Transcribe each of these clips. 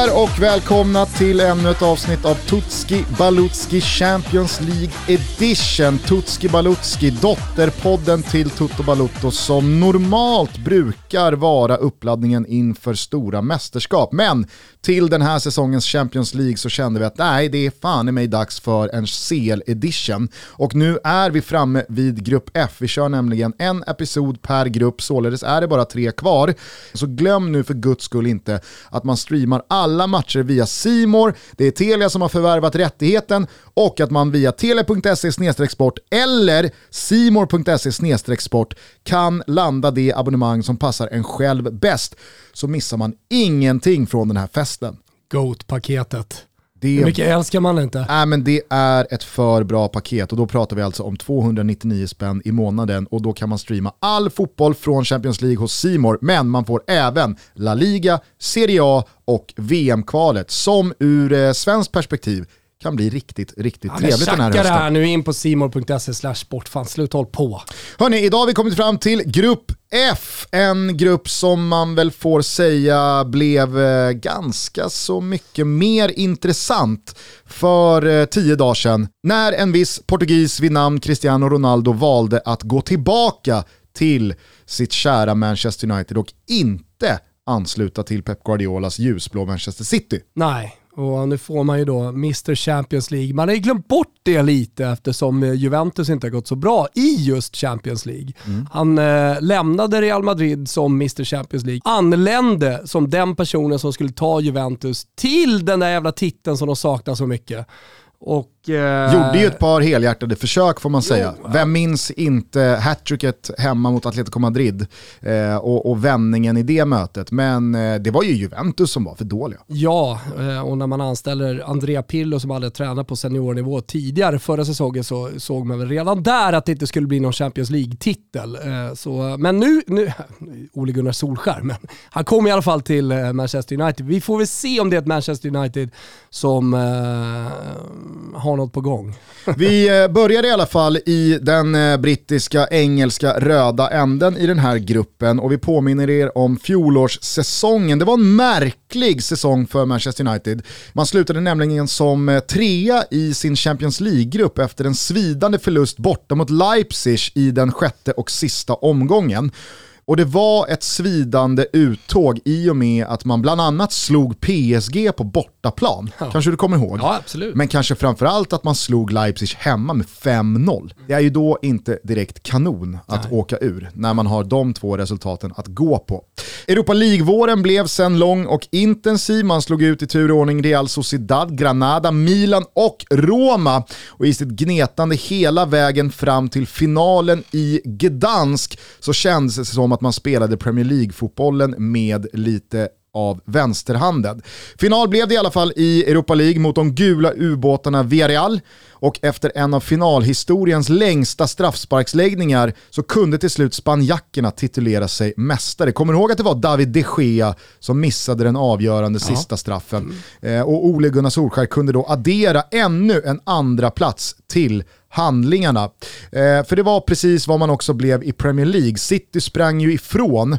Hallå där och välkomna till ännu ett avsnitt av Tutski Balutski Champions League Edition. Tutski Balutski, dotterpodden till Toto Balutto som normalt brukar vara uppladdningen inför stora mästerskap. Men till den här säsongens Champions League så kände vi att nej, det är fan i mig dags för en CL-edition. Och nu är vi framme vid grupp F. Vi kör nämligen en episod per grupp, således är det bara tre kvar. Så glöm nu för guds skull inte att man streamar alla matcher via Simor. Det är Telia som har förvärvat rättigheten och att man via tele.se sport eller simor.se sport kan landa det abonnemang som passar en själv bäst. Så missar man ingenting från den här festen. GOAT-paketet. Det, Hur mycket älskar man inte? äh, men det är ett för bra paket och då pratar vi alltså om 299 spänn i månaden och då kan man streama all fotboll från Champions League hos Simor men man får även La Liga, Serie A och VM-kvalet som ur eh, svenskt perspektiv kan bli riktigt, riktigt Ja, trevligt den här hösten. här nu in på simor.se slash sportfan. Slut håll på. Hörni, idag har vi kommit fram till grupp F, en grupp som man väl får säga blev eh, ganska så mycket mer intressant för eh, tio dagar sedan när en viss portugis vid namn Cristiano Ronaldo valde att gå tillbaka till sitt kära Manchester United och inte ansluta till Pep Guardiolas ljusblå Manchester City. Nej, och nu får man ju då Mr Champions League. Man har ju glömt bort det lite eftersom eh, Juventus inte har gått så bra i just Champions League. Han eh, lämnade Real Madrid som Mr Champions League, anlände som den personen som skulle ta Juventus till den där jävla titeln som de saknar så mycket. Och, eh, Gjorde ju ett par helhjärtade försök får man säga. Vem minns inte hattricket hemma mot Atletico Madrid eh, och, och vändningen i det mötet. Men eh, det var ju Juventus som var för dåliga. Ja, eh, och när man anställer Andrea Pirlo som hade tränat på seniornivå tidigare förra säsongen så såg man väl redan där att det inte skulle bli någon Champions League-titel. Eh, så- Men nu, nu Ole Gunnar Solskär, men han kom i alla fall till eh, Manchester United. Vi får väl se om det är ett Manchester United som eh, har något på gång. Vi eh, börjar i alla fall i den eh, brittiska, engelska, röda änden i den här gruppen och vi påminner er om fjolårssäsongen. Det var en märklig säsong för Manchester United. Man slutade nämligen som eh, trea i sin Champions League-grupp efter en svidande förlust borta mot Leipzig i den sjätte och sista omgången. Och det var ett svidande uttåg i och med att man bland annat slog PSG på bortaplan. Kanske du kommer ihåg? Ja, absolut. Men kanske framförallt att man slog Leipzig hemma med 5-0. Det är ju då inte direkt kanon att åka ur när man har de två resultaten att gå på. Europa League-våren blev sen lång och intensiv. Man slog ut i tur och ordning Real Sociedad, Granada, Milan och Roma. Och i sitt gnetande hela vägen fram till finalen i Gdansk så kändes det som att man spelade Premier League-fotbollen med lite av vänsterhanden. Final blev det i alla fall i Europa League mot de gula ubåtarna Villarreal och efter en av finalhistoriens längsta straffsparksläggningar så kunde till slut spanjackerna titulera sig mästare. Kommer du ihåg att det var David de Gea som missade den avgörande sista straffen? Eh, och Ole Gunnar Solskjaer kunde då addera ännu en andra plats till handlingarna. Eh, för det var precis vad man också blev i Premier League. City sprang ju ifrån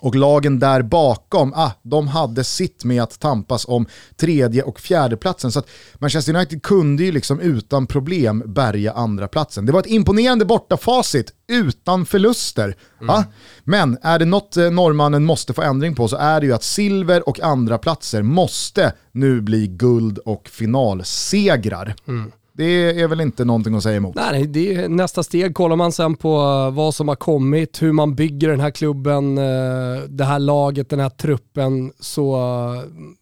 och lagen där bakom, ah, de hade sitt med att tampas om tredje och fjärde platsen. Så att Manchester United kunde ju liksom utan problem bärga andra platsen. Det var ett imponerande bortafacit utan förluster. Ah, men är det något eh, norrmannen måste få ändring på så är det ju att silver och andra platser måste nu bli guld och finalsegrar. Det är väl inte någonting att säga emot. Nej, det är nästa steg. Kollar man sen på eh, vad som har kommit, hur man bygger den här klubben, eh, det här laget, den här truppen, så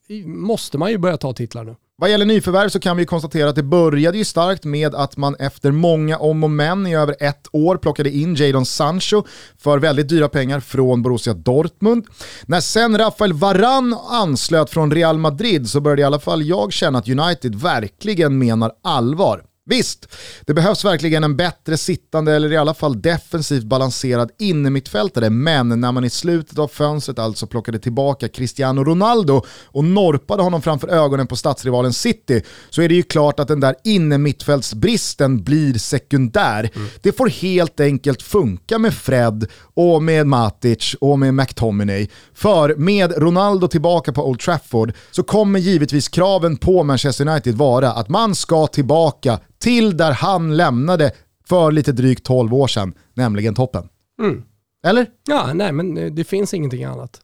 eh, måste man ju börja ta titlar nu. Vad gäller nyförvärv så kan vi konstatera att det började ju starkt med att man efter många om och men i över ett år plockade in Jadon Sancho för väldigt dyra pengar från Borussia Dortmund. När sen Rafael Varane anslöt från Real Madrid så började i alla fall jag känna att United verkligen menar allvar. Visst, det behövs verkligen en bättre sittande eller i alla fall defensivt balanserad innermittfältare, men när man i slutet av fönstret alltså plockade tillbaka Cristiano Ronaldo och norpade honom framför ögonen på stadsrivalen City så är det ju klart att den där innermittfältsbristen blir sekundär. Mm. Det får helt enkelt funka med Fred och med Matic och med McTominay. För med Ronaldo tillbaka på Old Trafford så kommer givetvis kraven på Manchester United vara att man ska tillbaka till där han lämnade för lite drygt 12 år sedan, nämligen toppen. Mm. Eller? Ja, nej men eh, det finns ingenting annat.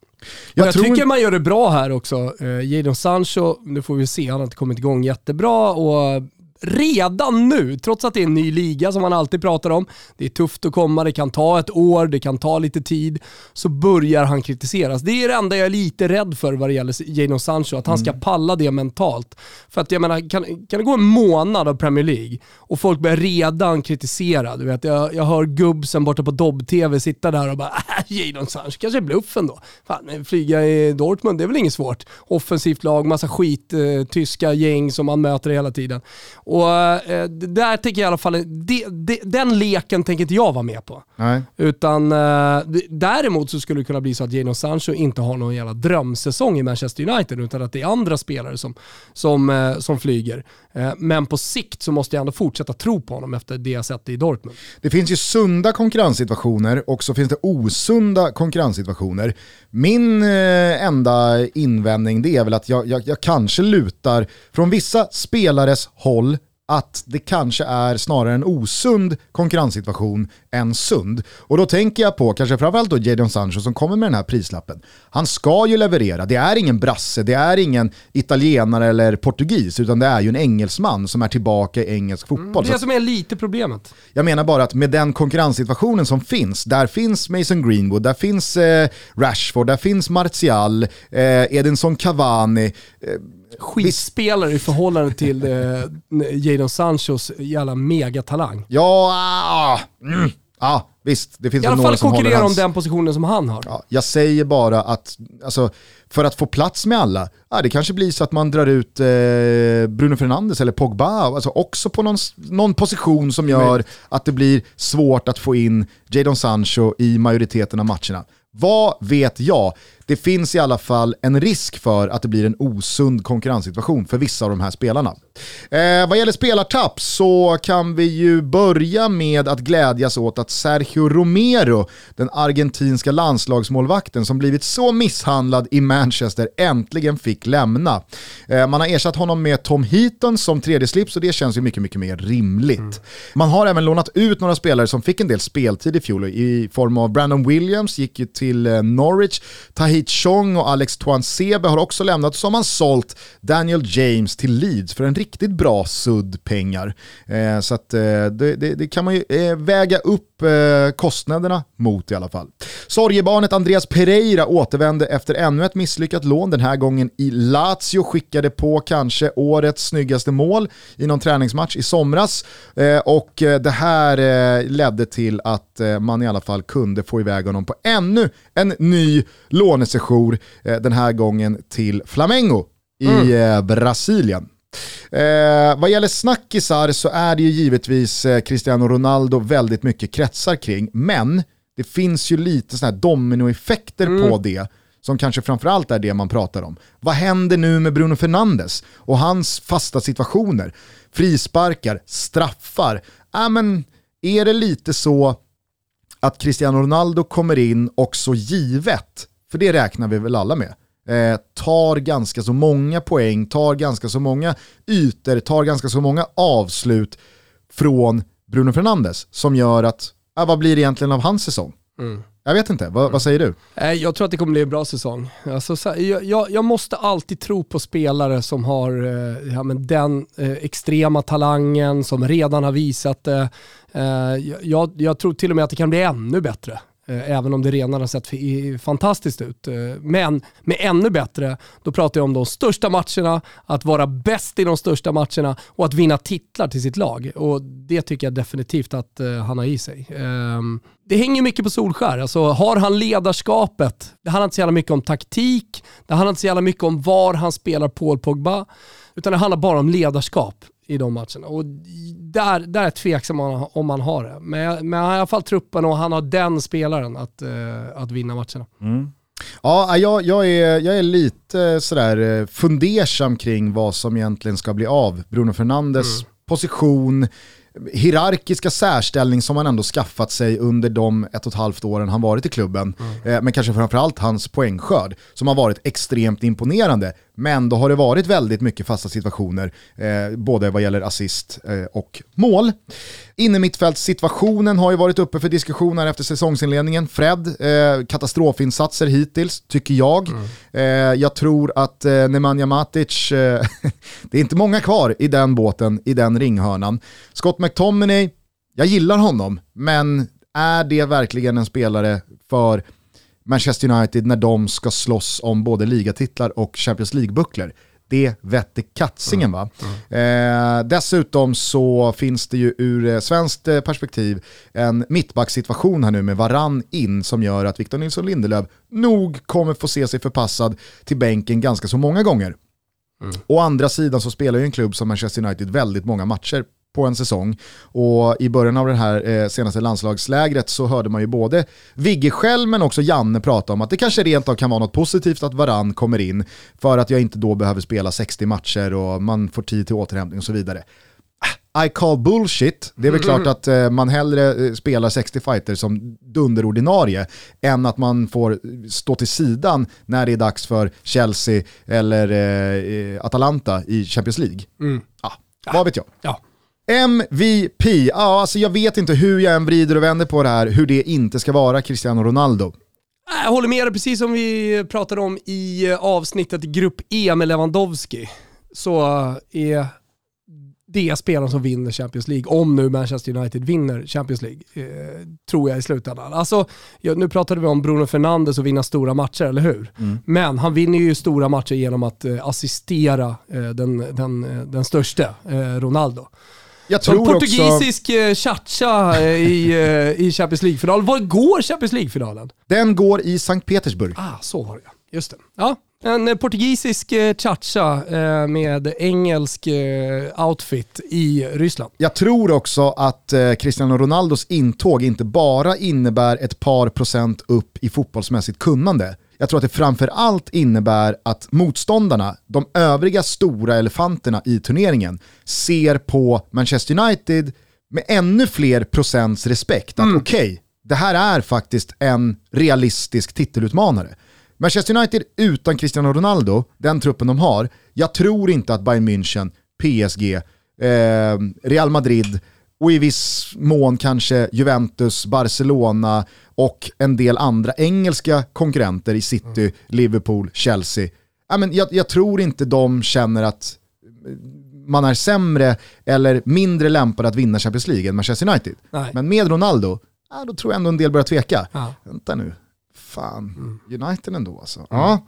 Jag, jag tror... tycker man gör det bra här också. Eh, Jadon Sancho, nu får vi se, han har inte kommit igång jättebra och redan nu, trots att det är en ny liga som man alltid pratar om, det är tufft att komma, det kan ta ett år, det kan ta lite tid, så börjar han kritiseras. Det är det enda jag är lite rädd för vad det gäller Jadon Sancho, att han ska mm. palla det mentalt. För att jag menar, kan, kan det gå en månad av Premier League och folk börjar redan kritisera, du vet, jag, jag hör gubbsen borta på Dobb-TV sitta där och bara äh, Jadon Sancho kanske bluffen då. Fan, flyga i Dortmund, det är väl inget svårt. Offensivt lag, massa skit, eh, tyska gäng som man möter hela tiden. Och eh, där tänker jag i alla fall, de, de, den leken tänker inte jag vara med på. Nej. Utan eh, däremot så skulle det kunna bli så att Jadon Sancho inte har någon jävla drömsäsong i Manchester United, utan att det är andra spelare som, som, eh, som flyger. Eh, men på sikt så måste jag ändå fortsätta tro på honom efter det jag sett i Dortmund. Det finns ju sunda konkurrenssituationer och så finns det osunda konkurrenssituationer. Min eh, enda invändning det är väl att jag, jag, jag kanske lutar från vissa spelares håll att det kanske är snarare en osund konkurrenssituation än sund. Och då tänker jag på, kanske framförallt då Jadon Sancho som kommer med den här prislappen. Han ska ju leverera, det är ingen brasse, det är ingen italienare eller portugis, utan det är ju en engelsman som är tillbaka i engelsk mm, fotboll. Mm, det som är lite problemet. Jag menar bara att med den konkurrenssituationen som finns, där finns Mason Greenwood, där finns eh, Rashford, där finns Martial, eh, Edinson Cavani, eh, skitspelare i förhållande till eh, Jadon Sanchos jävla megatalang. Ja, ah, mm, ah, visst. Det finns I alla fall konkurrera om den positionen som han har. Ja, jag säger bara att alltså, för att få plats med alla, ja, det kanske blir så att man drar ut eh, Bruno Fernandes eller Pogba, alltså också på någon, någon position som gör att det blir svårt att få in Jadon Sancho i majoriteten av matcherna. Vad vet jag? Det finns i alla fall en risk för att det blir en osund konkurrenssituation för vissa av de här spelarna. Eh, vad gäller spelartapp så kan vi ju börja med att glädjas åt att Sergio Romero, den argentinska landslagsmålvakten som blivit så misshandlad i Manchester, äntligen fick lämna. Eh, man har ersatt honom med Tom Heaton som tredje slips och det känns ju mycket, mycket mer rimligt. Mm. Man har även lånat ut några spelare som fick en del speltid i fjol i form av Brandon Williams, gick ju till eh, Norwich, Tahit Chong och Alex Tuansebe har också lämnat och så har man sålt Daniel James till Leeds för en riktigt bra sudd pengar. Eh, så att, eh, det, det, det, kan man ju eh, väga upp eh, kostnaderna mot i alla fall. Sorgebarnet Andreas Pereira återvände efter ännu ett misslyckat lån, den här gången i Lazio, skickade på kanske årets snyggaste mål i någon träningsmatch i somras. Eh, och eh, det här ledde till att man i alla fall kunde få iväg honom på ännu en ny lånesejour, den här gången till Flamengo i mm. Brasilien. Eh, vad gäller snackisar så är det ju givetvis eh, Cristiano Ronaldo väldigt mycket kretsar kring, men det finns ju lite sådana här dominoeffekter mm. på det som kanske framförallt är det man pratar om. Vad händer nu med Bruno Fernandes och hans fasta situationer? Frisparkar, straffar. Äh, men är det lite så att Cristiano Ronaldo kommer in och så givet, för det räknar vi väl alla med, eh, tar ganska så många poäng, tar ganska så många ytor, tar ganska så många avslut från Bruno Fernandes som gör att, äh, vad blir det egentligen av hans säsong? Mm. Jag vet inte, vad, vad, säger du? Eh, jag tror att det kommer bli en bra säsong. Alltså, jag, jag måste alltid tro på spelare som har eh, ja, men den eh, extrema talangen, som redan har visat det. Jag, jag, tror till och med att det kan bli ännu bättre. Eh, även om det redan har sett fantastiskt ut. Eh, men med ännu bättre, då pratar jag om de största matcherna, att vara bäst i de största matcherna och att vinna titlar till sitt lag. Och det tycker jag definitivt att eh, han har i sig. Ehm, det hänger mycket på Solskär. Alltså, har han ledarskapet? Det handlar inte så jävla mycket om taktik, det handlar inte så jävla mycket om var han spelar Paul Pogba, utan det handlar bara om ledarskap i de matcherna. Och där, där är jag tveksam om man har det. Men, men han har i alla fall truppen och han har den spelaren att, uh, att vinna matcherna. Mm. Ja, jag, jag, är, jag är lite sådär eh, fundersam kring vad som egentligen ska bli av Bruno Fernandes mm. position, hierarkiska särställning som han ändå skaffat sig under de ett och ett halvt åren han varit i klubben. Mm. men kanske framförallt hans poängskörd som har varit extremt imponerande. Men då har det varit väldigt mycket fasta situationer, eh, både vad gäller assist eh, och mål. Innermittfältssituationen har ju varit uppe för diskussioner efter säsongsinledningen. Fred, eh, katastrofinsatser hittills, tycker jag. Mm. Eh, jag tror att eh, Nemanja Matic, eh, det är inte många kvar i den båten, i den ringhörnan. Scott McTominay, jag gillar honom, men är det verkligen en spelare för Manchester United när de ska slåss om både ligatitlar och Champions League-bucklor. Det vette katsingen va. Mm. Mm. Eh, dessutom så finns det ju ur eh, svenskt eh, perspektiv en mittbacksituation här nu med varann in som gör att Victor Nilsson Lindelöf nog kommer få se sig förpassad till bänken ganska så många gånger. Mm. Å andra sidan så spelar ju en klubb som Manchester United väldigt många matcher på en säsong. Och i början av det här eh, senaste landslagslägret så hörde man ju både Vigge själv men också Janne prata om att det kanske rent av kan vara något positivt att Varann kommer in för att jag inte då behöver spela 60 matcher och man får tid till återhämtning och så vidare. I call bullshit. Det är väl mm. klart att eh, man hellre eh, spelar 60 fighter som dunderordinarie än att man får stå till sidan när det är dags för Chelsea eller eh, Atalanta i Champions League. Mm. Ah, vad vet jag. Ja. MVP, ja alltså jag vet inte hur jag än vrider och vänder på det här, hur det inte ska vara Cristiano Ronaldo. Jag håller med dig, precis som vi pratade om i avsnittet Grupp E med Lewandowski, så är det spelaren som vinner Champions League, om nu Manchester United vinner Champions League, eh, tror jag i slutändan. Alltså, ja, nu pratade vi om Bruno Fernandes och vinna stora matcher, eller hur? Mm. Men han vinner ju stora matcher genom att eh, assistera eh, den, den, eh, den största, eh, Ronaldo. Jag tror en portugisisk också... Eh, cha eh, i, eh, i Champions League-finalen. Var går Champions League-finalen? Den går i Sankt Petersburg. Ah, så var det Just det. Ja, en portugisisk cha-cha med engelsk outfit i Ryssland. Jag tror också att Cristiano Ronaldos intåg inte bara innebär ett par procent upp i fotbollsmässigt kunnande, jag tror att det framförallt innebär att motståndarna, de övriga stora elefanterna i turneringen, ser på Manchester United med ännu fler procents respekt. Att mm. okej, okay, det här är faktiskt en realistisk titelutmanare. Manchester United utan Cristiano Ronaldo, den truppen de har, jag tror inte att Bayern München, PSG, eh, Real Madrid och i viss mån kanske Juventus, Barcelona och en del andra engelska konkurrenter i City, mm. Liverpool, Chelsea. Ja, men jag, jag, tror inte de känner att man är sämre eller mindre lämpad att vinna Champions League än Manchester United. Nej. Men med Ronaldo, ja, då tror jag ändå en del börjar tveka. Ja. Vänta nu, fan, mm. United ändå alltså. Mm. Ja.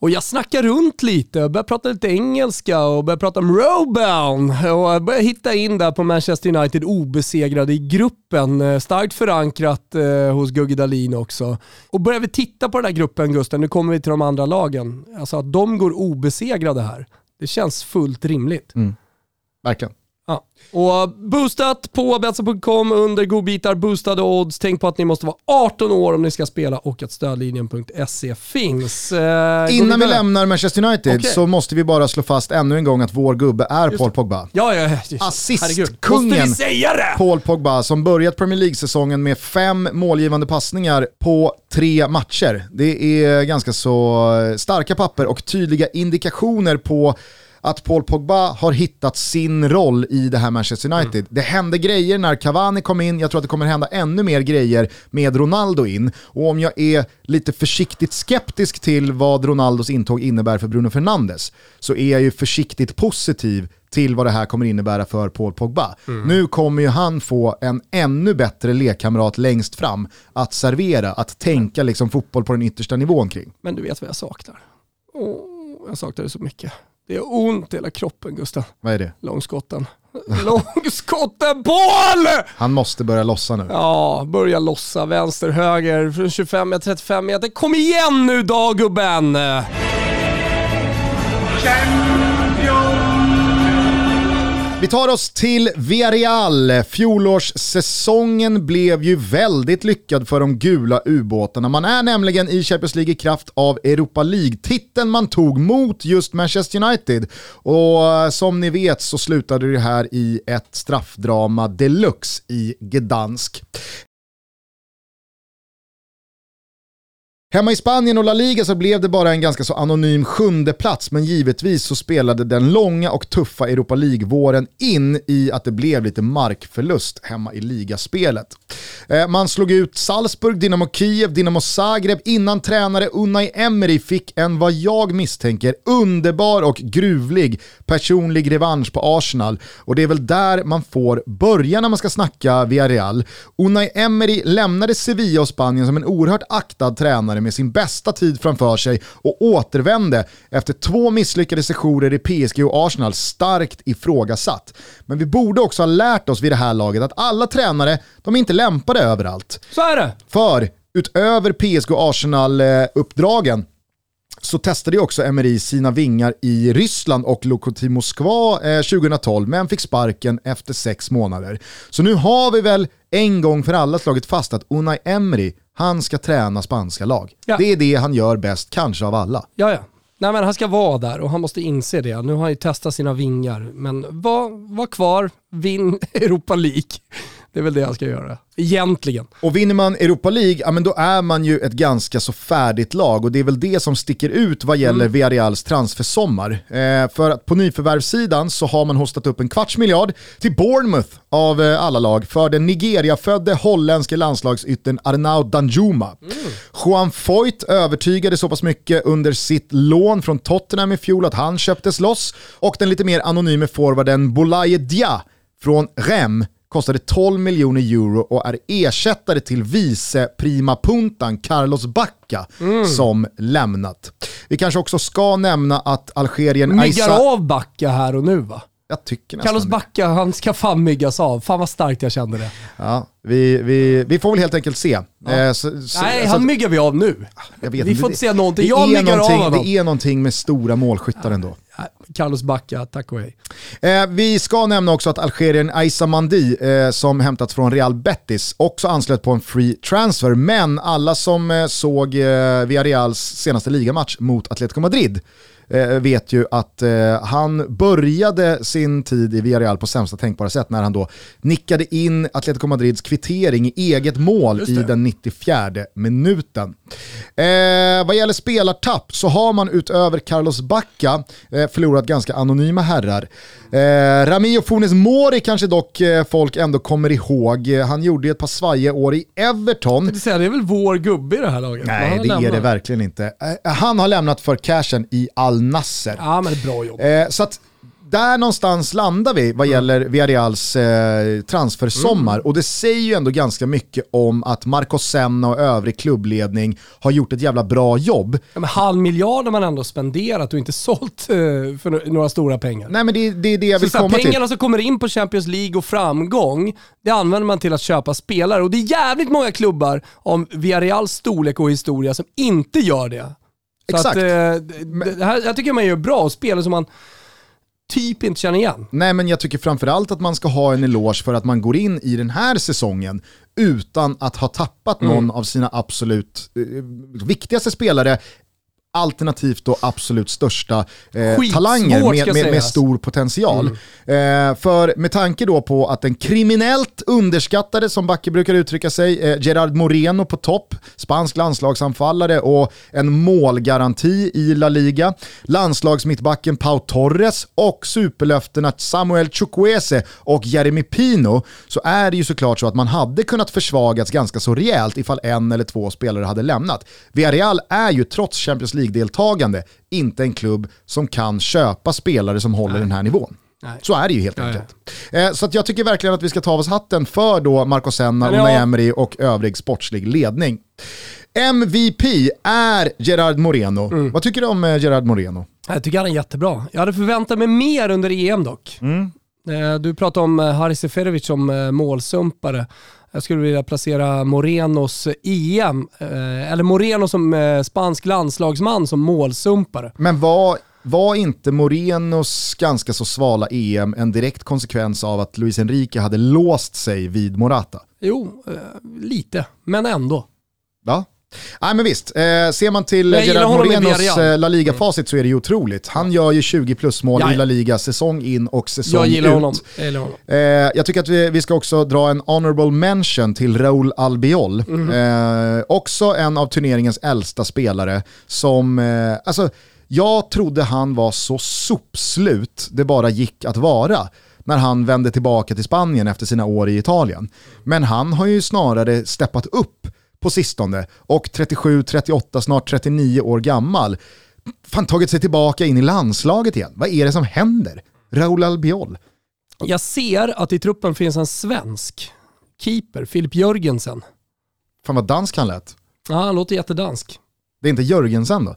Och jag snackar runt lite, börjar prata lite engelska och börjar prata om Robown. och börjar hitta in där på Manchester United obesegrade i gruppen. Eh, starkt förankrat eh, hos Gugge Dahlin också. Och börjar vi titta på den här gruppen Gusten, nu kommer vi till de andra lagen. Alltså att de går obesegrade här, det känns fullt rimligt. Mm. Verkligen. Ja. Och boostat på Betsson.com under godbitar, boostade odds. Tänk på att ni måste vara 18 år om ni ska spela och att stödlinjen.se finns. Eh, Innan vi lämnar Manchester United okay. så måste vi bara slå fast ännu en gång att vår gubbe är Paul Pogba. Ja, ja, Assistkungen Paul Pogba som börjat Premier League-säsongen med fem målgivande passningar på tre matcher. Det är ganska så starka papper och tydliga indikationer på att Paul Pogba har hittat sin roll i det här Manchester United. Mm. Det hände grejer när Cavani kom in, jag tror att det kommer hända ännu mer grejer med Ronaldo in. Och om jag är lite försiktigt skeptisk till vad Ronaldos intåg innebär för Bruno Fernandes så är jag ju försiktigt positiv till vad det här kommer innebära för Paul Pogba. Mm. Nu kommer ju han få en ännu bättre lekkamrat längst fram att servera, att tänka liksom fotboll på den yttersta nivån kring. Men du vet vad jag saknar? Oh, jag saknar det så mycket. Det är ont i hela kroppen Gustav. Vad är det? Långskotten. Långskotten Paul! Han måste börja lossa nu. Ja, börja lossa. Vänster, höger, från 25-35 meter. Kom igen nu då gubben! Vi tar oss till Villarreal. Fjolårssäsongen blev ju väldigt lyckad för de gula ubåtarna. Man är nämligen i Champions League i kraft av Europa League-titeln man tog mot just Manchester United. Och eh, som ni vet så slutade det här i ett straffdrama deluxe i Gdansk. Hemma i Spanien och La Liga så blev det bara en ganska så anonym sjunde plats men givetvis så spelade den långa och tuffa Europa League-våren in i att det blev lite markförlust hemma i ligaspelet. Eh, man slog ut Salzburg, Dynamo Kiev, Dynamo Zagreb innan tränare Unai Emery fick en vad jag misstänker underbar och gruvlig personlig revansch på Arsenal och det är väl där man får börja när man ska snacka Villarreal. Unai Emery lämnade Sevilla och Spanien som en oerhört aktad tränare med sin bästa tid framför sig och återvände efter två misslyckade sessioner i PSG och Arsenal starkt ifrågasatt. Men vi borde också ha lärt oss vid det här laget att alla tränare, de är inte lämpade överallt. Så är det! För utöver PSG och Arsenal-uppdragen så testade ju också Emery sina vingar i Ryssland och Lokomotiv Moskva 2012, men fick sparken efter sex månader. Så nu har vi väl en gång för alla slagit fast att Unai Emery, han ska träna spanska lag. Ja. Det är det han gör bäst, kanske av alla. Ja, ja. Nej, men han ska vara där och han måste inse det. Nu har han ju testat sina vingar, men var, var kvar, vinn Europa League. Det är väl det han ska göra. Egentligen. Och vinner man Europa League, ja men då är man ju ett ganska så färdigt lag och det är väl det som sticker ut vad gäller mm. Villarreals transfersommar. Eh, för att på nyförvärvssidan så har man hostat upp en kvarts miljard till Bournemouth av eh, alla lag för den Nigeria-födde holländske landslagsyttern Arnaud Danjuma. Mm. Juan Foyt övertygade så pass mycket under sitt lån från Tottenham i fjol att han köptes loss och den lite mer anonyme forwarden Boulaye Dia från Rem kostade 12 miljoner euro och är ersättare till vice prima puntan Carlos Bacca mm. som lämnat. Vi kanske också ska nämna att Algerien... Myggar Aisa... av Bacca här och nu va? Jag tycker nästan Carlos Bacca, han ska fan myggas av. Fan vad starkt jag kände det. Ja, vi, vi, vi får väl helt enkelt se. Ja. Eh, så, så, Nej, han myggar vi av nu. vi inte, får inte se någonting. Jag myggar av honom. Det är någonting med stora målskyttar ändå. Carlos Bacca, tack och hej. Eh, vi ska nämna också att Algerien Aissa Mandi, eh, som hämtats från Real Betis, också anslöt på en free transfer. Men alla som eh, såg eh, Villarreals senaste ligamatch mot Atletico Madrid vet ju att eh, han började sin tid i Villarreal på sämsta tänkbara sätt när han då nickade in Atletico Madrids kvittering i eget mål i den 94 minuten. Eh, vad gäller spelartapp så har man utöver Carlos Bacca eh, förlorat ganska anonyma herrar. Eh, Ramiro Funes Mori kanske dock eh, folk ändå kommer ihåg. Han gjorde ett par svajiga år i Everton. Det, säga, det är väl vår gubbe i det här laget? Nej, det lämnat. är det verkligen inte. Eh, han har lämnat för cashen i Al Nasser. Ja, men bra jobb. Eh, så att där någonstans landar vi vad mm. gäller Villarreals eh, transfersommar mm. och det säger ju ändå ganska mycket om att Marco Senna och övrig klubbledning har gjort ett jävla bra jobb. Ja, men halv miljard har man ändå spenderat och inte sålt eh, för några stora pengar. Nej men det, det är det jag vill så komma till. Pengarna som kommer in på Champions League och framgång, det använder man till att köpa spelare och det är jävligt många klubbar om Villarreals storlek och historia som inte gör det. Så Exakt. Att, eh, det här, jag tycker man gör bra spelare som man typ inte känner igen. Nej men jag tycker framförallt att man ska ha en eloge för att man går in i den här säsongen utan att ha tappat någon mm. av sina absolut eh, viktigaste spelare alternativt då absolut största eh, talanger med, med, med, stor potential. Mm. Eh, för med tanke då på att den kriminellt underskattade, som Backe brukar uttrycka sig, eh, Gerard Moreno på topp, spansk landslagsanfallare och en målgaranti i La Liga, landslagsmittbacken Pau Torres och superlöftena Samuel Chukwese och Jeremy Pino, så är det ju såklart så att man hade kunnat försvagats ganska så rejält ifall en eller två spelare hade lämnat. Villarreal är ju trots Champions League League-deltagande inte en klubb som kan köpa spelare som håller Nej. den här nivån. Nej. Så är det ju helt ja, enkelt. Ja. Eh, så jag tycker verkligen att vi ska ta av oss hatten för då Marco Senna, Unai Emery och övrig sportslig ledning. MVP är Gerard Moreno. Mm. Vad tycker du om eh, Gerard Moreno? Jag tycker han är jättebra. Jag hade förväntat mig mer under EM dock. Mm. Eh, du pratade om Haris Seferovic som målsumpare. Jag skulle vilja placera Morenos EM, eh, eller Moreno som eh, spansk landslagsman som målsumpare. Men vad Var inte Morenos ganska så svala EM en direkt konsekvens av att Luis Enrique hade låst sig vid Morata? Jo, eh, lite, men ändå. Ja, Nej men visst, eh, ser man till Gerard Morenos eh, La Liga-facit så är det ju otroligt. Han gör ju 20 plus mål Ja, i. La Liga säsong in och säsong Jag gillar ut. honom. Jag gillar honom. Eh, jag tycker att vi, vi ska också dra en honorable mention till Raúl Albiol. Mhm. Eh, också en av turneringens äldsta spelare som, eh, alltså jag trodde han var så sopslut det bara gick att vara när han vände tillbaka till Spanien efter sina år i Italien. Men han har ju snarare steppat upp på sistone och 37, 38, snart 39 år gammal fan tagit sig tillbaka in i landslaget igen. Vad är det som händer? Raúl Albiol. Jag ser att i truppen finns en svensk keeper, Filip Jörgensen. Fan vad dansk han lät. Ja, han låter jättedansk. Det är inte Jörgensen då?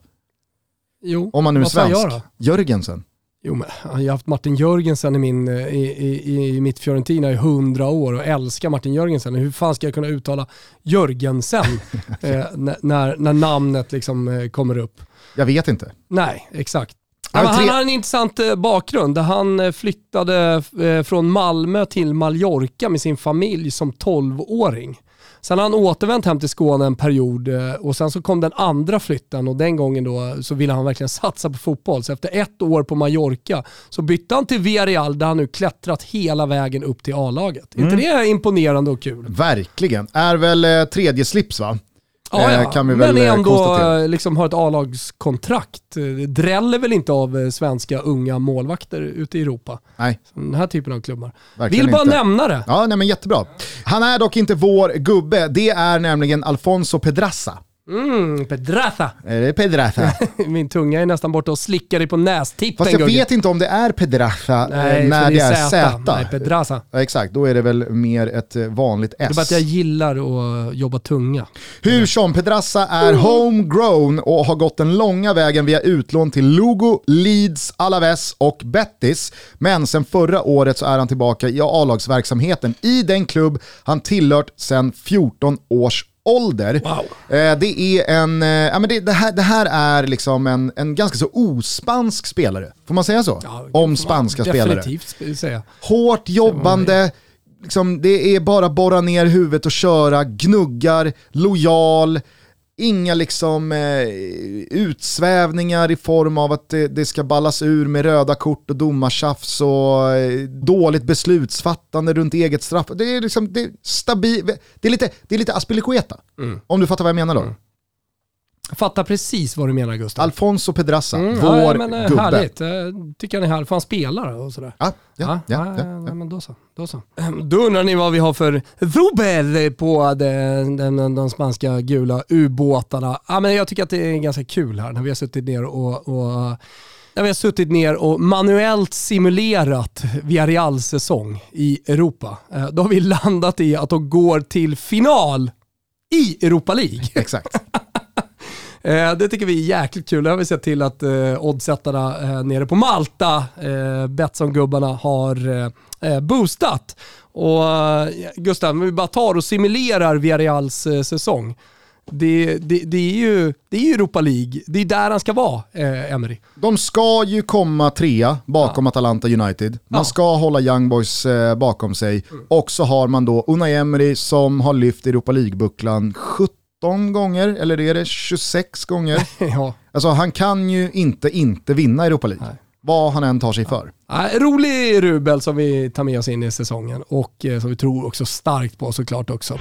Jo, Om man nu är svensk. Jörgensen. Jo, men jag har haft Martin Jörgensen i, min, eh, i, i, i mitt Fiorentina i hundra år och älskar Martin Jörgensen. Hur fan ska jag kunna uttala Jörgensen eh, när- när, namnet liksom eh, kommer upp? Jag vet inte. Nej, exakt. Tre- Han har en intressant eh, bakgrund där han flyttade från Malmö till Mallorca med sin familj som 12-åring. Sen har han återvänt hem till Skåne en period eh, och sen så kom den andra flytten och den gången då så ville han verkligen satsa på fotboll. Så efter ett år på Mallorca så bytte han till Villarreal där han nu klättrat hela vägen upp till A-laget. Mm. inte det imponerande och kul? Verkligen. Är väl eh, tredje slips va? Ja, Eh, ja. kan vi men väl, eh, ändå konstatera. eh, liksom har ett A-lagskontrakt. Eh, Dräller väl inte av eh, svenska unga målvakter ute i Europa. Nej, Den här typen av klubbar. verkligen Vill bara inte. nämna det. Ja, nej men jättebra. Han är dock inte vår gubbe. Det är nämligen Alfonso Pedraza. Mm, Pedraza. Är det Pedraza? Min tunga är nästan borta och slickar dig på nästippen Fast jag Gugge. vet inte om det är Pedraza eh, Nej, när det är Z. Nej, Pedraza. Ja, exakt, då är det väl mer ett eh, vanligt Det är S. bara att jag gillar att jobba tunga. Hur som, Pedraza är homegrown och har gått den långa vägen via utlån till Lugo, Leeds, Alaves och Betis. Men sen förra året så är han tillbaka i A-lagsverksamheten i den klubb han tillhört sedan 14 års ålder. Wow. Eh, det, är en, eh, ja, men det, det, här, det här är liksom en, en ganska så ospansk spelare. Får man säga så? Ja, Om spanska spelare. Definitivt säga. Hårt jobbande, liksom, det är bara borra ner huvudet och köra, gnuggar, lojal, inga liksom eh, utsvävningar i form av att det, det ska ballas ur med röda kort och domartjafs och eh, dåligt beslutsfattande runt eget straff. Det är liksom, det är stabil, det är lite, det är lite Aspilicueta, om du fattar vad jag menar då. Jag fattar precis vad du menar Gustav. Alfonso Pedraza, Mm, vår ja, men, eh, gubbe. Härligt, Eh, tycker han är härlig. För han spelar och sådär. Ja, ja, ja, ja, ja, ja, ja. men då så. Då, så. Ehm, då undrar ni vad vi har för rubel på den, den, de spanska gula ubåtarna. Ja, men jag tycker att det är ganska kul här när vi har suttit ner och, och när vi har suttit ner och manuellt simulerat Villarreals säsong i Europa. Eh, Då har vi landat i att de går till final i Europa League. Exakt. Eh, det tycker vi är jäkligt kul. Det har vi sett till att eh, oddsättarna eh, nere på Malta, eh, Betsson-gubbarna, har eh, eh, boostat. Och eh, Gustav, om vi bara tar och simulerar Villarreals eh, säsong. Det, det, det, är ju, det är ju Europa League. Det är där han ska vara, eh, Emery. De ska ju komma trea bakom Atalanta United. Man Ja. Mm. ska hålla Young Boys eh, bakom sig. Och så har man då Unai Emery som har lyft Europa League-bucklan 17 gånger, eller är det 26 gånger? ja. alltså han kan ju inte inte vinna Europa League. Nej. Vad han än tar sig för. Ja, rolig rubel som vi tar med oss in i säsongen och eh, som vi tror också starkt på såklart också.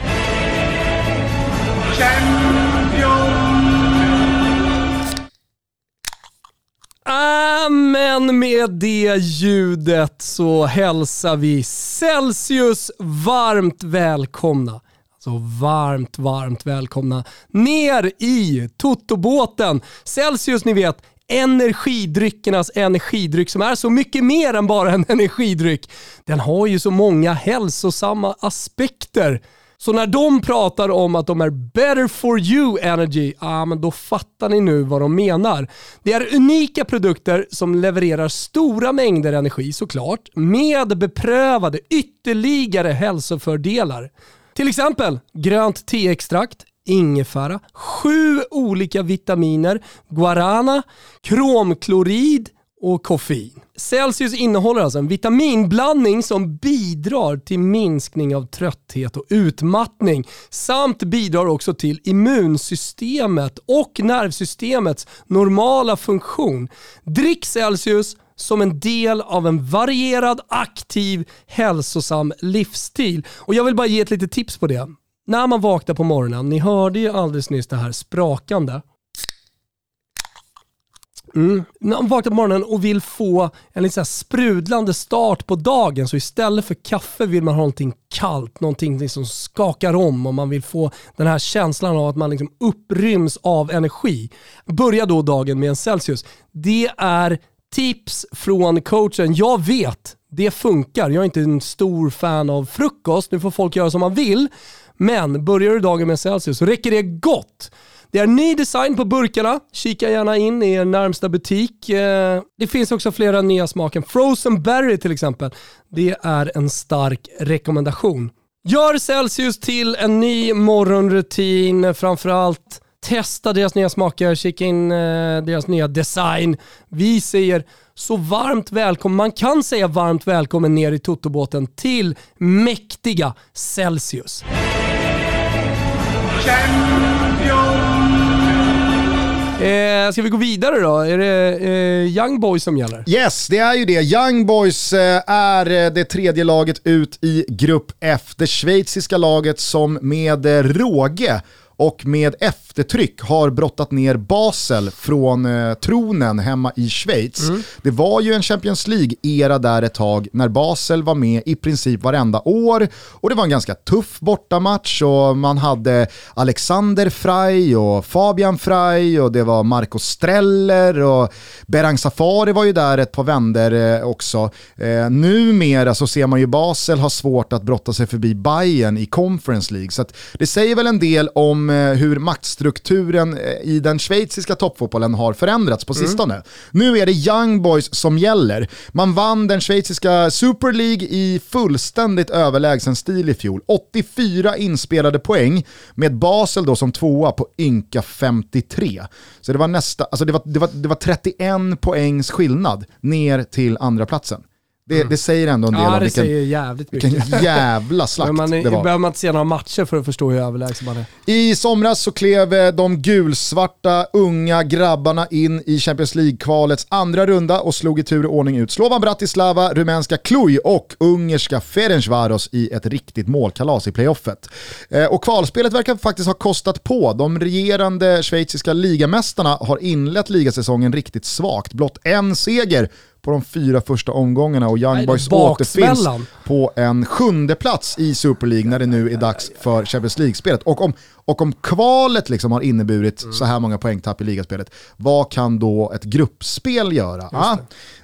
Ah, men med det ljudet så hälsar vi Celsius varmt välkomna. Så varmt, varmt välkomna ner i Totobåten. Celsius, ni vet, energidryckernas energidryck som är så mycket mer än bara en energidryck. Den har ju så många hälsosamma aspekter. Så när de pratar om att de är better for you energy, ah, men då fattar ni nu vad de menar. Det är unika produkter som levererar stora mängder energi såklart, med beprövade ytterligare hälsofördelar. Till exempel grönt teextrakt, ingefära, sju olika vitaminer, guarana, kromklorid och koffein. Celsius innehåller alltså en vitaminblandning som bidrar till minskning av trötthet och utmattning samt bidrar också till immunsystemet och nervsystemets normala funktion. Drick Celsius som en del av en varierad, aktiv, hälsosam livsstil. Och Jag vill bara ge ett litet tips på det. När man vaknar på morgonen, ni hörde ju alldeles nyss det här sprakande. Mm. När man vaknar på morgonen och vill få en lite så sprudlande start på dagen, så istället för kaffe vill man ha någonting kallt, någonting som liksom skakar om och man vill få den här känslan av att man liksom uppryms av energi. Börja då dagen med en Celsius. Det är tips från coachen. Jag vet, det funkar. Jag är inte en stor fan av frukost. Nu får folk göra som man vill. Men börjar du dagen med Celsius så räcker det gott. Det är ny design på burkarna. Kika gärna in i er närmsta butik. Eh, det finns också flera nya smaker. Frozen Berry till exempel. Det är en stark rekommendation. Gör Celsius till en ny morgonrutin. Framförallt testa deras nya smaker, kika in eh, deras nya design. Vi säger så varmt välkommen, man kan säga varmt välkommen ner i Totobåten till mäktiga Celsius. Eh, ska vi gå vidare då? Är det eh, Young Boys som gäller? Yes, det är ju det. Young Boys eh, är eh, det tredje laget ut i Grupp F. Det schweiziska laget som med eh, råge och med eftertryck har brottat ner Basel från eh, tronen hemma i Schweiz. Mm. Det var ju en Champions League-era där ett tag när Basel var med i princip varenda år och det var en ganska tuff bortamatch och man hade Alexander Frey och Fabian Frey och det var Marco Streller och Berang Safari var ju där ett par vänder eh, också. Eh, numera så ser man ju Basel ha svårt att brotta sig förbi Bayern i Conference League så det säger väl en del om Eh, hur maktstrukturen eh, i den schweiziska toppfotbollen har förändrats på mm. sistone. Mm. Nu är det Young Boys som gäller. Man vann den schweiziska Super League i fullständigt överlägsen stil i fjol. 84 inspelade poäng med Basel då som tvåa på ynka 53. Så det var, nästa, alltså det var, det var, det var 31 poängs skillnad ner till andra platsen. Det, mm. det, säger ändå en del ja, om vilken, jävligt vilken jävla slakt man, det var. behöver man inte se några matcher för att förstå hur överlägsen man är. I somras så klev eh, de gulsvarta unga grabbarna in i Champions League-kvalets andra runda och slog i tur och ordning ut Slovan Bratislava, rumänska Cluj och ungerska Ferencvaros i ett riktigt målkalas i playoffet. Eh, och kvalspelet verkar faktiskt ha kostat på. De regerande schweiziska ligamästarna har inlett ligasäsongen riktigt svagt. Blott en seger på de fyra första omgångarna och Young Nej, Boys återfinns på en sjunde plats i Super League när det nu är dags för Champions League-spelet. Och om, och om kvalet liksom har inneburit mm. så här många poängtapp i ligaspelet, vad kan då ett gruppspel göra? Ah,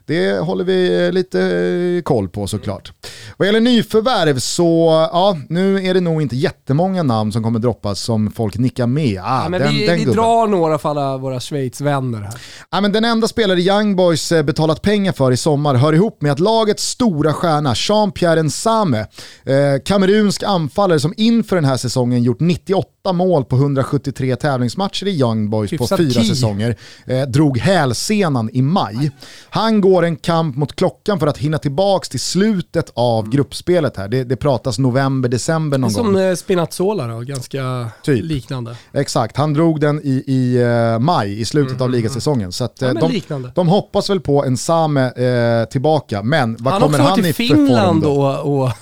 det håller vi lite koll på såklart. Vad gäller nyförvärv så, ja, nu är det nog inte jättemånga namn som kommer droppas som folk nickar med. Ah, ja, men den, vi, den vi drar några för alla våra Schweiz-vänner här. Ja, men den enda spelare Young Boys eh, betalat pengar för i sommar hör ihop med att lagets stora stjärna Jean-Pierre Nsame, eh, kamerunsk anfallare som inför den här säsongen gjort 98 mål på 173 tävlingsmatcher i Young Boys på fyra säsonger, eh, drog hälsenan i maj. Han går en kamp mot klockan för att hinna tillbaka till slutet av mm. gruppspelet här. Det, det pratas november, december någon som gång. Som eh, Spinazzola då, ganska typ. liknande. Exakt, han drog den i, i uh, maj, i slutet mm. av ligasäsongen. Så att, uh, ja, de, de, hoppas väl på en Same uh, tillbaka, men vad han kommer han i för form då? Han har också varit i Finland och, och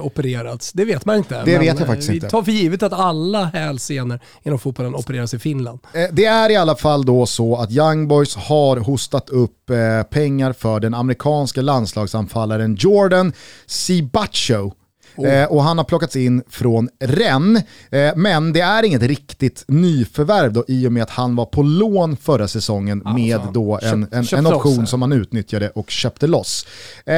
opererats, det vet man inte. Det vet jag faktiskt inte. Vi tar för givet att alla hälsenor inom fotbollen opereras i Finland. det är i alla fall då så att Young Boys har hostat upp pengar för den amerikanska landslagsanfallaren Jordan Sibacho Oh. Eh, och han har plockats in från Rennes. Eh, men det är inget riktigt nyförvärv då, i och med att han var på lån förra säsongen alltså, med då en, en, en option loss, som han utnyttjade och köpte loss. Eh,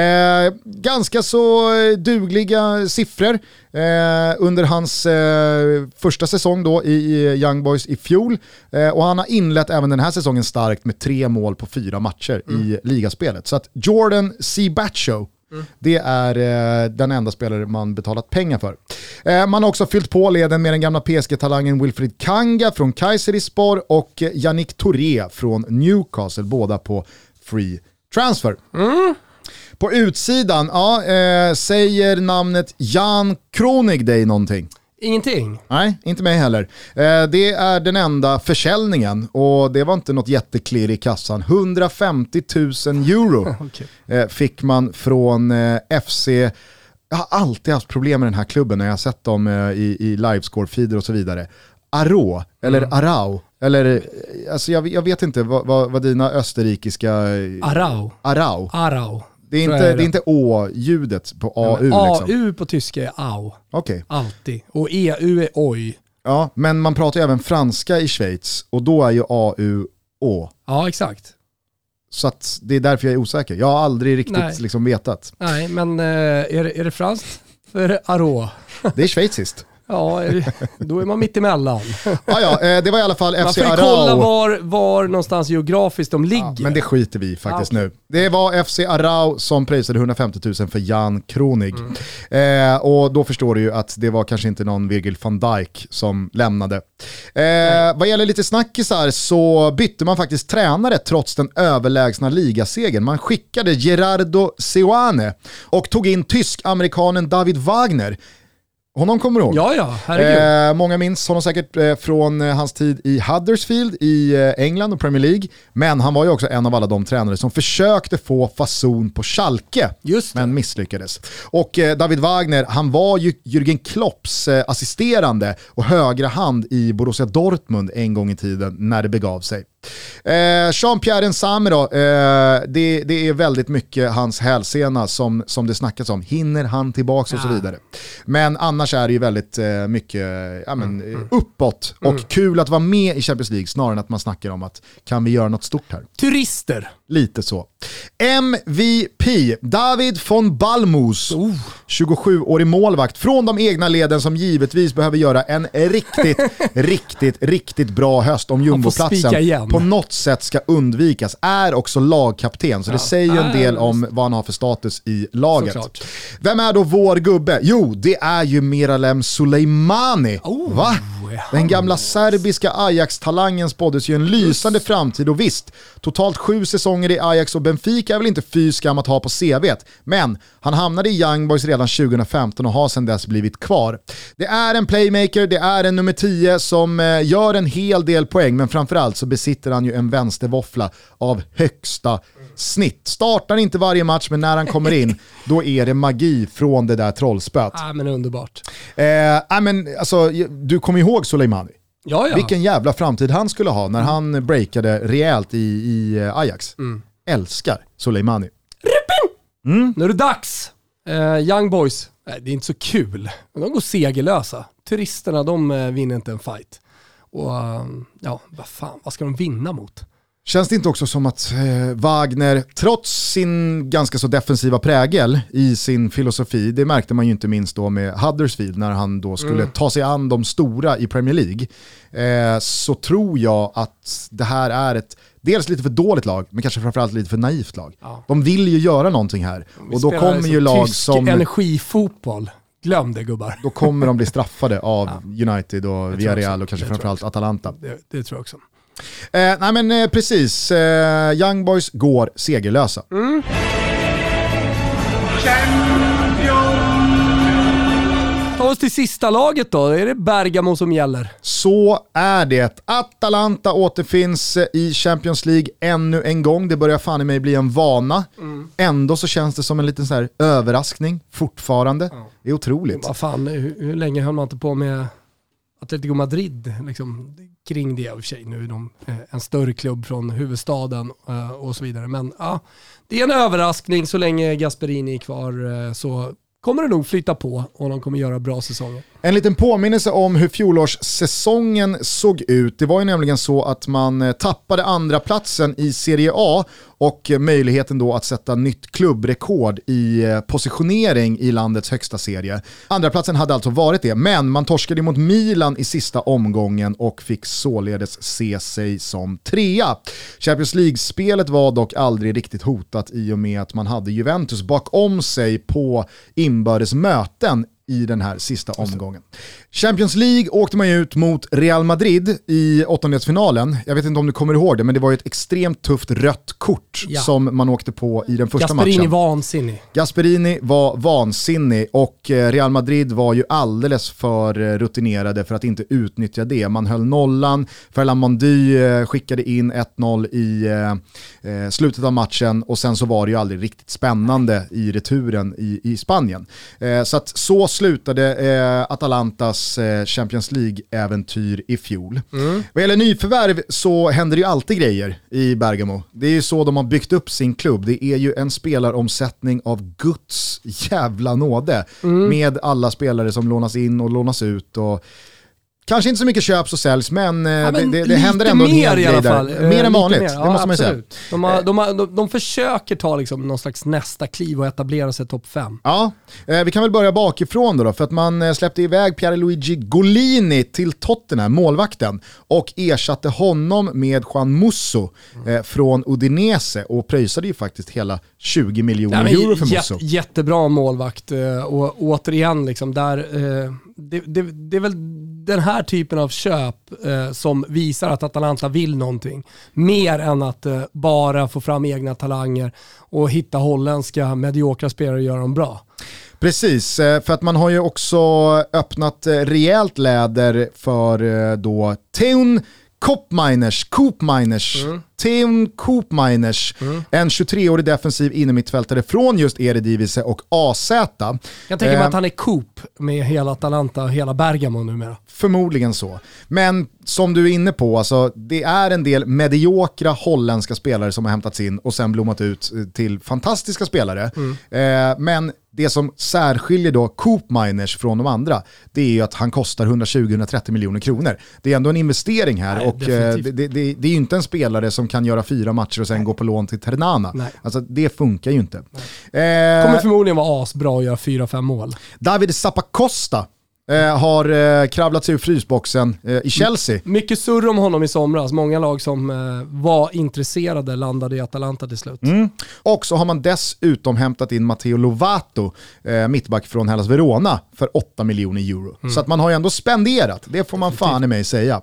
ganska så dugliga siffror eh, under hans eh, första säsong då i Young Boys i fjol. Eh, och han har inlett även den här säsongen starkt med tre mål på fyra matcher mm. i ligaspelet. Så att Jordan C. Batcho Mm. Det är eh, den enda spelare man betalat pengar för. Eh, man har också fyllt på leden med den gamla PSG-talangen Wilfried Kanga från Kayserispor och Yannick Touré från Newcastle, båda på free transfer. Mm. På utsidan, ja, eh, säger namnet Jan Kronig dig någonting? Ingenting? Nej, inte mig heller. Eh, det är den enda försäljningen och det var inte något jätteklirr i kassan. 150 000 euro okay. eh, fick man från eh, FC jag har alltid haft problem med den här klubben när jag har sett dem i, i livescore-feeder och så vidare. Aro, eller mm. Arau, eller alltså jag, jag vet inte vad, vad, vad dina österrikiska... Arau. Arau. Arau. Det är, inte, det. är inte å-ljudet på AU ja, liksom. AU på tyska är au. Okay. Alltid. Och EU är oj. Ja, men man pratar ju även franska i Schweiz och då är ju AU å. Ja, exakt. Så att det är därför jag är osäker. Jag har aldrig riktigt liksom vetat. Nej, men eh, är, det, är det franskt för Aro? Det är schweiziskt. Ja, då är man mitt emellan. Ja, ja, eh, det var i alla fall FC Arau. Man får kolla var, var någonstans geografiskt de ligger. Ja, men det skiter vi faktiskt ja, nu. Det var FC Arau som prisade 150 000 för Jan Kronig. Mm. Eh, och då förstår du ju att det var kanske inte någon Virgil van Dijk som lämnade. Eh, vad gäller lite snackisar så bytte man faktiskt tränare trots den överlägsna ligasegern. Man skickade Gerardo Seoane och tog in tysk-amerikanen David Wagner. Honom kommer du ihåg? Ja, ja, herregud. Eh, många minns honom säkert eh, från eh, hans tid i Huddersfield i eh, England och Premier League. Men han var ju också en av alla de tränare som försökte få fason på Schalke, men misslyckades. Och eh, David Wagner, han var ju Jürgen Klopps eh, assisterande och högra hand i Borussia Dortmund en gång i tiden när det begav sig. Eh, Jean-Pierre Nsame då, eh, det, det, är väldigt mycket hans hälsena som, som det snackas om. Hinner han tillbaka och så vidare. Men annars är det ju väldigt eh, mycket ja, men, mm, mm. uppåt och mm. kul att vara med i Champions League snarare än att man snackar om att kan vi göra något stort här? Turister. Lite så. MVP, David von Balmus, oh. 27-årig målvakt från de egna leden som givetvis behöver göra en riktigt, riktigt, riktigt bra höst om jumboplatsen på något sätt ska undvikas. Är också lagkapten, så ja. det säger ju en del om vad han har för status i laget. Såklart. Vem är då vår gubbe? Jo, det är ju Miralem Soleimani. Oh. Va? Den gamla serbiska Ajax-talangen spåddes ju en lysande framtid och visst, totalt sju säsonger i Ajax och Benfica är väl inte fy skam att ha på CVt, men han hamnade i Young Boys redan 2015 och har sedan dess blivit kvar. Det är en playmaker, det är en nummer 10 som eh, gör en hel del poäng, men framförallt så besitter han ju en vänstervåffla av högsta snitt. Startar inte varje match, men när han kommer in, då är det magi från det där trollspöet. Ja, men underbart. Eh, men, alltså, du kommer ihåg Soleimani? Ja, ja. Vilken jävla framtid han skulle ha när han breakade rejält i, i eh, Ajax. Mm. Älskar Soleimani. Mm. Nu är det dags! Uh, young Boys, Nej, det är inte så kul. De går segerlösa. Turisterna de uh, vinner inte en fight. Och uh, ja, vad fan, vad ska de vinna mot? Känns det inte också som att eh, Wagner, trots sin ganska så defensiva prägel i sin filosofi, det märkte man ju inte minst då med Huddersfield när han då skulle mm. ta sig an de stora i Premier League, eh, så tror jag att det här är ett dels lite för dåligt lag, men kanske framförallt lite för naivt lag. Ja. De vill ju göra någonting här. Vi och då kommer ju lag som... energifotboll. Glöm det gubbar. Då kommer de bli straffade av ja. United och Villarreal och kanske framförallt Atalanta. Det, det tror jag också. Eh, nej men eh, precis, eh, Young Boys går segerlösa. Mm. Ta oss till sista laget då, är det Bergamo som gäller? Så är det. Atalanta återfinns i Champions League ännu en gång. Det börjar fan i mig bli en vana. Mm. Ändå så känns det som en liten så här överraskning fortfarande. Ja. Det är otroligt. Vad fan, hur, hur länge höll man inte på med Atletico Madrid liksom, kring det i och för sig. Nu är de eh, en större klubb från huvudstaden eh, och så vidare. Men ja, det är en överraskning så länge Gasperini är kvar eh, så kommer det nog flytta på och de kommer göra bra säsonger. En liten påminnelse om hur fjolårssäsongen såg ut. Det var ju nämligen så att man eh, tappade andra platsen i Serie A och eh, möjligheten då att sätta nytt klubbrekord i eh, positionering i landets högsta serie. Andra platsen hade alltså varit det, men man torskade mot Milan i sista omgången och fick således se sig som trea. Champions League-spelet var dock aldrig riktigt hotat i och med att man hade Juventus bakom sig på inbördes möten i den här sista omgången. Champions League åkte man ut mot Real Madrid i åttondelsfinalen. Jag vet inte om du kommer ihåg det, men det var ju ett extremt tufft rött kort ja. som man åkte på i den första Gasperini matchen. Gasperini vansinnig. Gasperini var vansinnig och eh, Real Madrid var ju alldeles för eh, rutinerade för att inte utnyttja det. Man höll nollan, Ferland Mondy eh, skickade in 1-0 i slutet av matchen och sen så var det ju aldrig riktigt spännande i returen i, i Spanien. Så att så slutade eh, Atalantas eh, Champions League-äventyr i fjol. Mm. Vad gäller nyförvärv så händer det ju alltid grejer i Bergamo. Det är ju så de har byggt upp sin klubb. Det är ju en spelaromsättning av Guds jävla nåde. Mm. Med alla spelare som lånas in och lånas ut. Och Kanske inte så mycket köps och säljs, men, eh, ja, men det, det, det händer ändå en hel grej där. Mer än eh, vanligt, mer. det måste man säga. De, har, de, har, de, de, försöker ta liksom någon slags nästa kliv och etablera sig topp 5. Ja, eh, vi kan väl börja bakifrån då, då, för att man släppte iväg Pierluigi Golini till Tottenham, målvakten, och ersatte honom med Juan Musso eh, från Udinese och pröjsade ju faktiskt hela 20 miljoner euro för Musso. Jättebra målvakt och återigen, liksom, där, det, det, det är väl den här typen av köp eh, som visar att Atalanta vill någonting. Mer än att eh, bara få fram egna talanger och hitta holländska mediokra spelare och göra dem bra. Precis, eh, för att man har ju också öppnat eh, rejält läder för eh, då Thun Kopminers, Koopminers, mm. Teun Koopminers, mm. en 23-årig defensiv innermittfältare från just Eredivisie och AZ. Jag tänker mig eh, att han är Coop med hela Atalanta och hela Bergamo numera. Förmodligen så. Men som du är inne på, alltså, det är en del mediokra holländska spelare som har hämtats in och sen blommat ut till fantastiska spelare. Mm. Eh, men det som särskiljer då Coop Miners från de andra, det är ju att han kostar 120-130 miljoner kronor. Det är ändå en investering här Nej, och eh, det, det, det, är ju inte en spelare som kan göra fyra matcher och sen Nej. gå på lån till Ternana. Nej. Alltså det funkar ju inte. Eh, Kommer förmodligen vara asbra att göra fyra, fem mål. David Zappacosta Eh, har eh, kravlat sig ur frysboxen eh, i Chelsea. Mycket surr om honom i somras. Många lag som eh, var intresserade landade i Atalanta till slut. Mm. Och så har man dessutom hämtat in Matteo Lovato, eh, mittback från Hellas Verona, för 8 miljoner euro. Mm. Så att man har ju ändå spenderat, det får man fan i mig säga.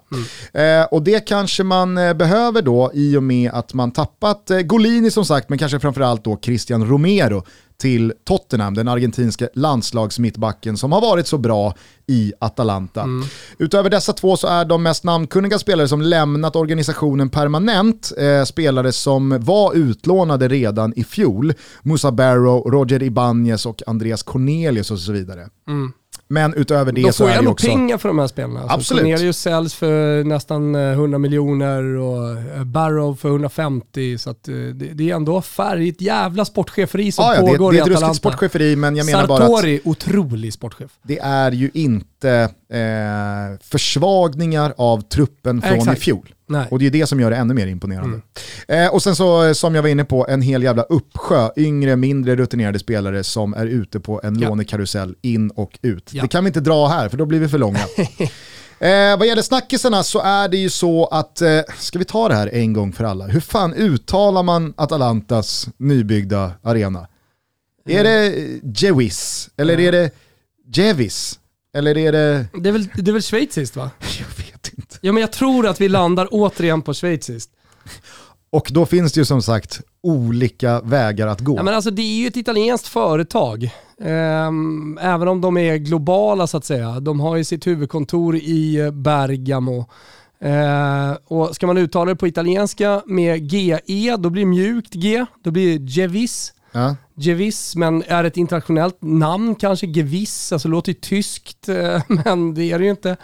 Mm. Eh, och det kanske man behöver då i och med att man tappat Golini som sagt, men kanske framförallt då Christian Romero till Tottenham, den argentinska landslagsmittbacken som har varit så bra i Atalanta. Mm. Utöver dessa två så är de mest namnkunniga spelare som lämnat organisationen permanent, eh, spelare som var utlånade redan i fjol. Musa Barrow, Roger Ibanez och Andreas Cornelius och så vidare. Mm. Men utöver det så är det också... De får ju pengar för de här spelarna. Alltså, Absolut. Cornelius säljs för nästan 100 eh, miljoner och eh, Barrow för 150. Så eh, det, är ändå affär i ett jävla sportcheferi som ah, ja, pågår det, det är ett ruskigt sportcheferi men jag menar Sartori, bara att... Sartori, otrolig sportchef. Det är ju inte eh, försvagningar av truppen från Exakt. i fjol. Nej. Och det är det som gör det ännu mer imponerande. Mm. Eh, och sen så, som jag var inne på, en hel jävla uppsjö yngre, mindre rutinerade spelare som är ute på en ja. lånekarusell in och ut. Ja. Det kan vi inte dra här för då blir vi för långa. Eh, vad gäller snackisarna så är det ju så att, eh, ska vi ta det här en gång för alla? Hur fan uttalar man Atalantas nybyggda arena? Mm. Är det Jevis? Eller mm. är det Jevis? Eller är det... Det är väl, det är väl schweiziskt va? Jag vet inte. Ja men jag tror att vi landar återigen på schweiziskt. Och då finns det ju som sagt olika vägar att gå. Ja, men alltså, det är ju ett italienskt företag. Ehm, även om de är globala så att säga. De har ju sitt huvudkontor i Bergamo. Ehm, och ska man uttala det på italienska med GE, då blir det mjukt G, då blir det Gevis. Ja. Gevis, men är ett internationellt namn kanske, Geviss, alltså låter ju tyskt, eh, men det är det ju inte.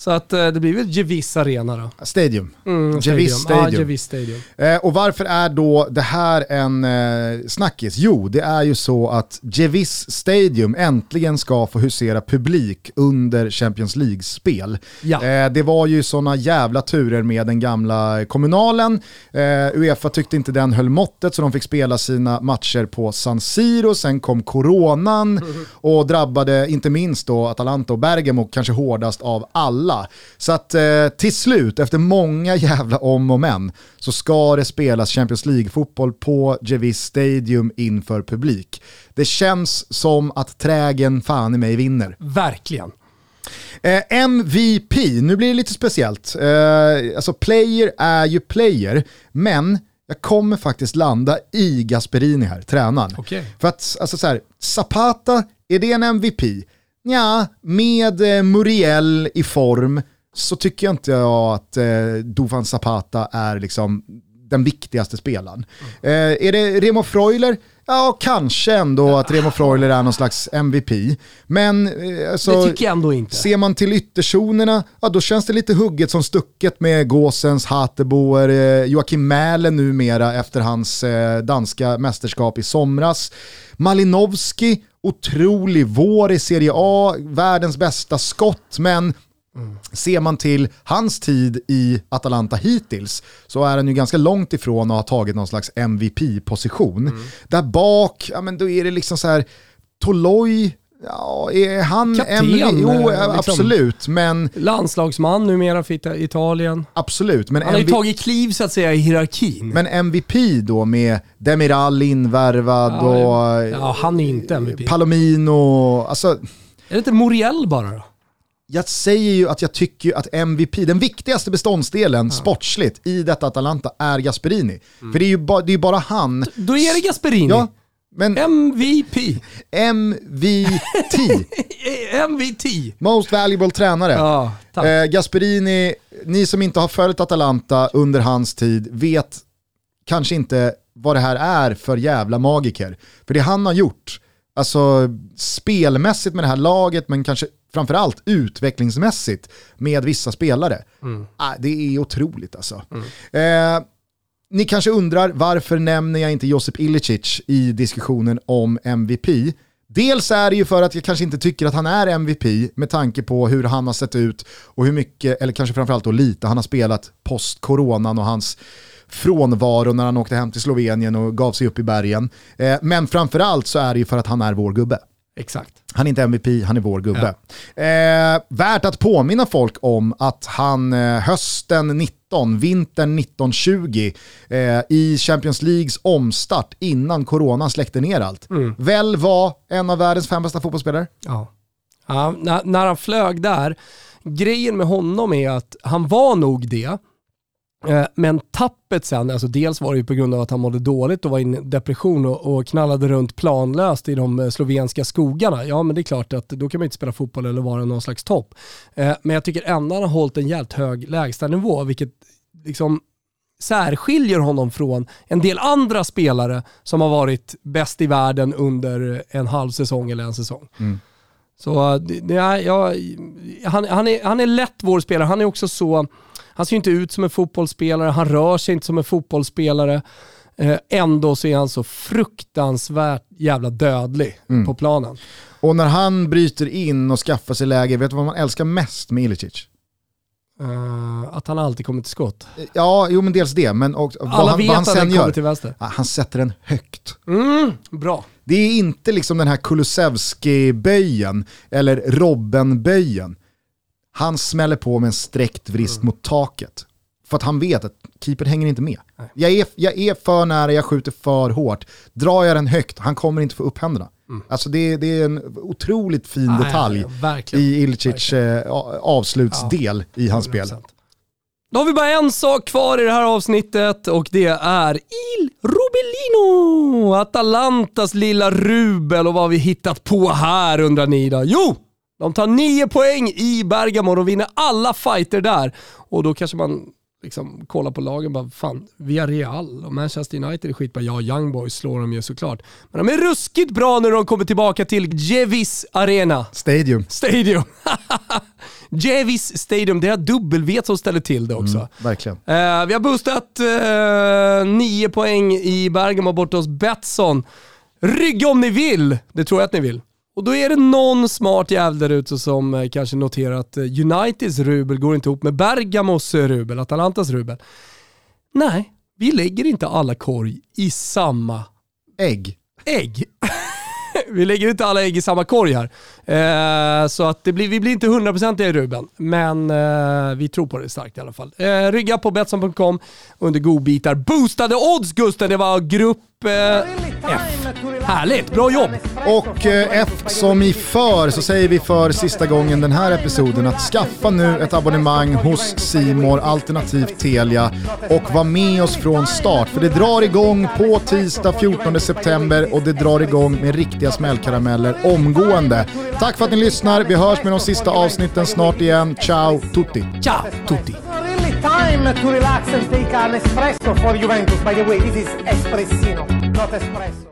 Så att eh, det blir väl Gevis Arena då. Stadium. Mm, Gevis Ja, Stadium. Gevis Stadium. Eh, och varför är då det här en eh, snackis? Jo, det är ju så att Gevis Stadium äntligen ska få husera publik under Champions League-spel. Ja. Eh, det var ju sådana jävla turer med den gamla kommunalen. Eh, Uefa tyckte inte den höll måttet så de fick spela sina matcher på San Siro. Sen kom coronan och drabbade inte minst då Atalanta och Bergamo kanske hårdast av alla. Så att eh, till slut, efter många jävla om och men, så ska det spelas Champions League-fotboll på Gevis Stadium inför publik. Det känns som att trägen fan i mig vinner. Verkligen. Eh, MVP, nu blir det lite speciellt. Eh, alltså player är ju player, men jag kommer faktiskt landa i Gasperini här, tränaren. Okej. För att, alltså så här, Zapata, är det en MVP? Ja, med eh, Muriel i form så tycker jag inte jag att eh, Dufan Zapata är liksom den viktigaste spelaren. Eh, är det Remo Freuler? Ja, kanske ändå att Remo Freuler är någon slags MVP. Men eh, alltså, Det tycker jag ändå inte. Ser man till ytterzonerna, ja då känns det lite hugget som stucket med Gåsens, Hatteboer, eh, Joakim Mähle numera efter hans eh, danska mästerskap i somras. Malinowski, otrolig vår i Serie A, världens bästa skott, men Ser man till hans tid i Atalanta hittills så är han ju ganska långt ifrån att ha tagit någon slags MVP-position. Där bak, ja men då är det liksom så här, Toloi, ja är han Kapten, MVP? Jo, eh, ja, liksom. absolut, men Landslagsman numera för Ita- Italien. absolut. Men, Han har ju MV tagit kliv så att säga i hierarkin. men MVP då med Demiral invärvad Ja, och ja, han är inte MVP. Palomino, alltså Är det inte Muriel bara då? jag säger ju att jag tycker att MVP, den viktigaste beståndsdelen sportsligt i detta Atalanta är Gasperini. Mm. För det är ju ba, det är bara han. Då är det Gasperini. Ja, men MVP. MVT, MVT. Most Valuable Tränare. Ja, tack. Eh, Gasperini, ni som inte har följt Atalanta under hans tid vet kanske inte vad det här är för jävla magiker. För det han har gjort, alltså spelmässigt med det här laget, men kanske framförallt utvecklingsmässigt med vissa spelare. Ah, det är otroligt alltså. Eh, ni kanske undrar varför nämner jag inte Josip Ilicic i diskussionen om MVP? Dels är det ju för att jag kanske inte tycker att han är MVP med tanke på hur han har sett ut och hur mycket, eller kanske framförallt då lite, han har spelat post-coronan och hans frånvaro när han åkte hem till Slovenien och gav sig upp i bergen. Eh, men framförallt så är det ju för att han är vår gubbe. Exakt. Han är inte MVP, han är vår gubbe. Eh, värt att påminna folk om att han eh, hösten 19, vintern 1920, eh, i Champions Leagues omstart innan coronan släckte ner allt, väl var en av världens fem bästa fotbollsspelare. Ja. ja när, när han flög där, grejen med honom är att han var nog det, men tappet sen, alltså dels var det ju på grund av att han mådde dåligt och var i en depression och, och knallade runt planlöst i de eh, slovenska skogarna. Ja men det är klart att då kan man inte spela fotboll eller vara någon slags topp. Eh, Men jag tycker ändå han har hållit en jävligt hög lägstanivå, vilket liksom särskiljer honom från en del andra spelare som har varit bäst i världen under en halv säsong eller en säsong. Så det, ja, han, han, är, han är lätt vår spelare. Han är också så, han ser inte ut som en fotbollsspelare, han rör sig inte som en fotbollsspelare. Eh, ändå så är han så fruktansvärt jävla dödlig på planen. Och när han bryter in och skaffar sig läge, vet du vad man älskar mest med Ilicic? Eh, att han alltid kommer till skott. Ja, jo men dels det, men vad Alla han, vet vad han sen gör. till vänster. Han sätter den högt. Mm, bra. Det är inte liksom den här Kulusevski-böjen eller Robben-böjen. Han smäller på med en sträckt vrist mot taket. För att han vet att keeper hänger inte med. Jag är, jag är för nära, jag skjuter för hårt. Drar jag den högt, han kommer inte få upp händerna. Alltså det, det är en otroligt fin Nej, detalj verkligen. i Ilicic eh, avslutsdel i hans spel. 100%. Då har vi bara en sak kvar i det här avsnittet och det är Il Rubelino! Atalantas lilla rubel och vad har vi hittat på här undrar ni då? Jo! De tar nio poäng i Bergamo och vinner alla fighter där. Och då kanske man liksom kollar på lagen bara, fan, Villarreal och Manchester United är skitbra. Ja, Young Boys slår de ju såklart. Men de är ruskigt bra när de kommer tillbaka till Jevis Arena. Stadium. Stadium. Javis Stadium. Det är W som ställer till det också. Mm, verkligen. Eh, vi har boostat eh, 9 poäng i Bergamo borta hos Betsson. Rygga om ni vill! Det tror jag att ni vill. Och då är det någon smart jävel där ute som eh, kanske noterar att eh, Uniteds rubel går inte ihop med Bergamos rubel, Atalantas rubel. Nej, vi lägger inte alla korg i samma ägg. Ägg. vi lägger inte alla ägg i samma korg här. Eh, så att det blir, vi blir inte hundraprocentiga i Ruben, men eh, vi tror på det starkt i alla fall. Eh, rygga på Betsson.com under godbitar. Boostade odds Gusten, det var grupp eh, F. Härligt, bra jobb! Och eh, F som i för så säger vi för sista gången den här episoden att skaffa nu ett abonnemang hos Simor alternativt Telia och var med oss från start. För det drar igång på tisdag 14 september och det drar igång med riktiga smällkarameller omgående. Tack för att ni lyssnar, vi hörs med de sista avsnitten snart igen. Ciao tutti! Ciao tutti! Time to relax and take an espresso for Juventus. By the way, this is espressino, not espresso.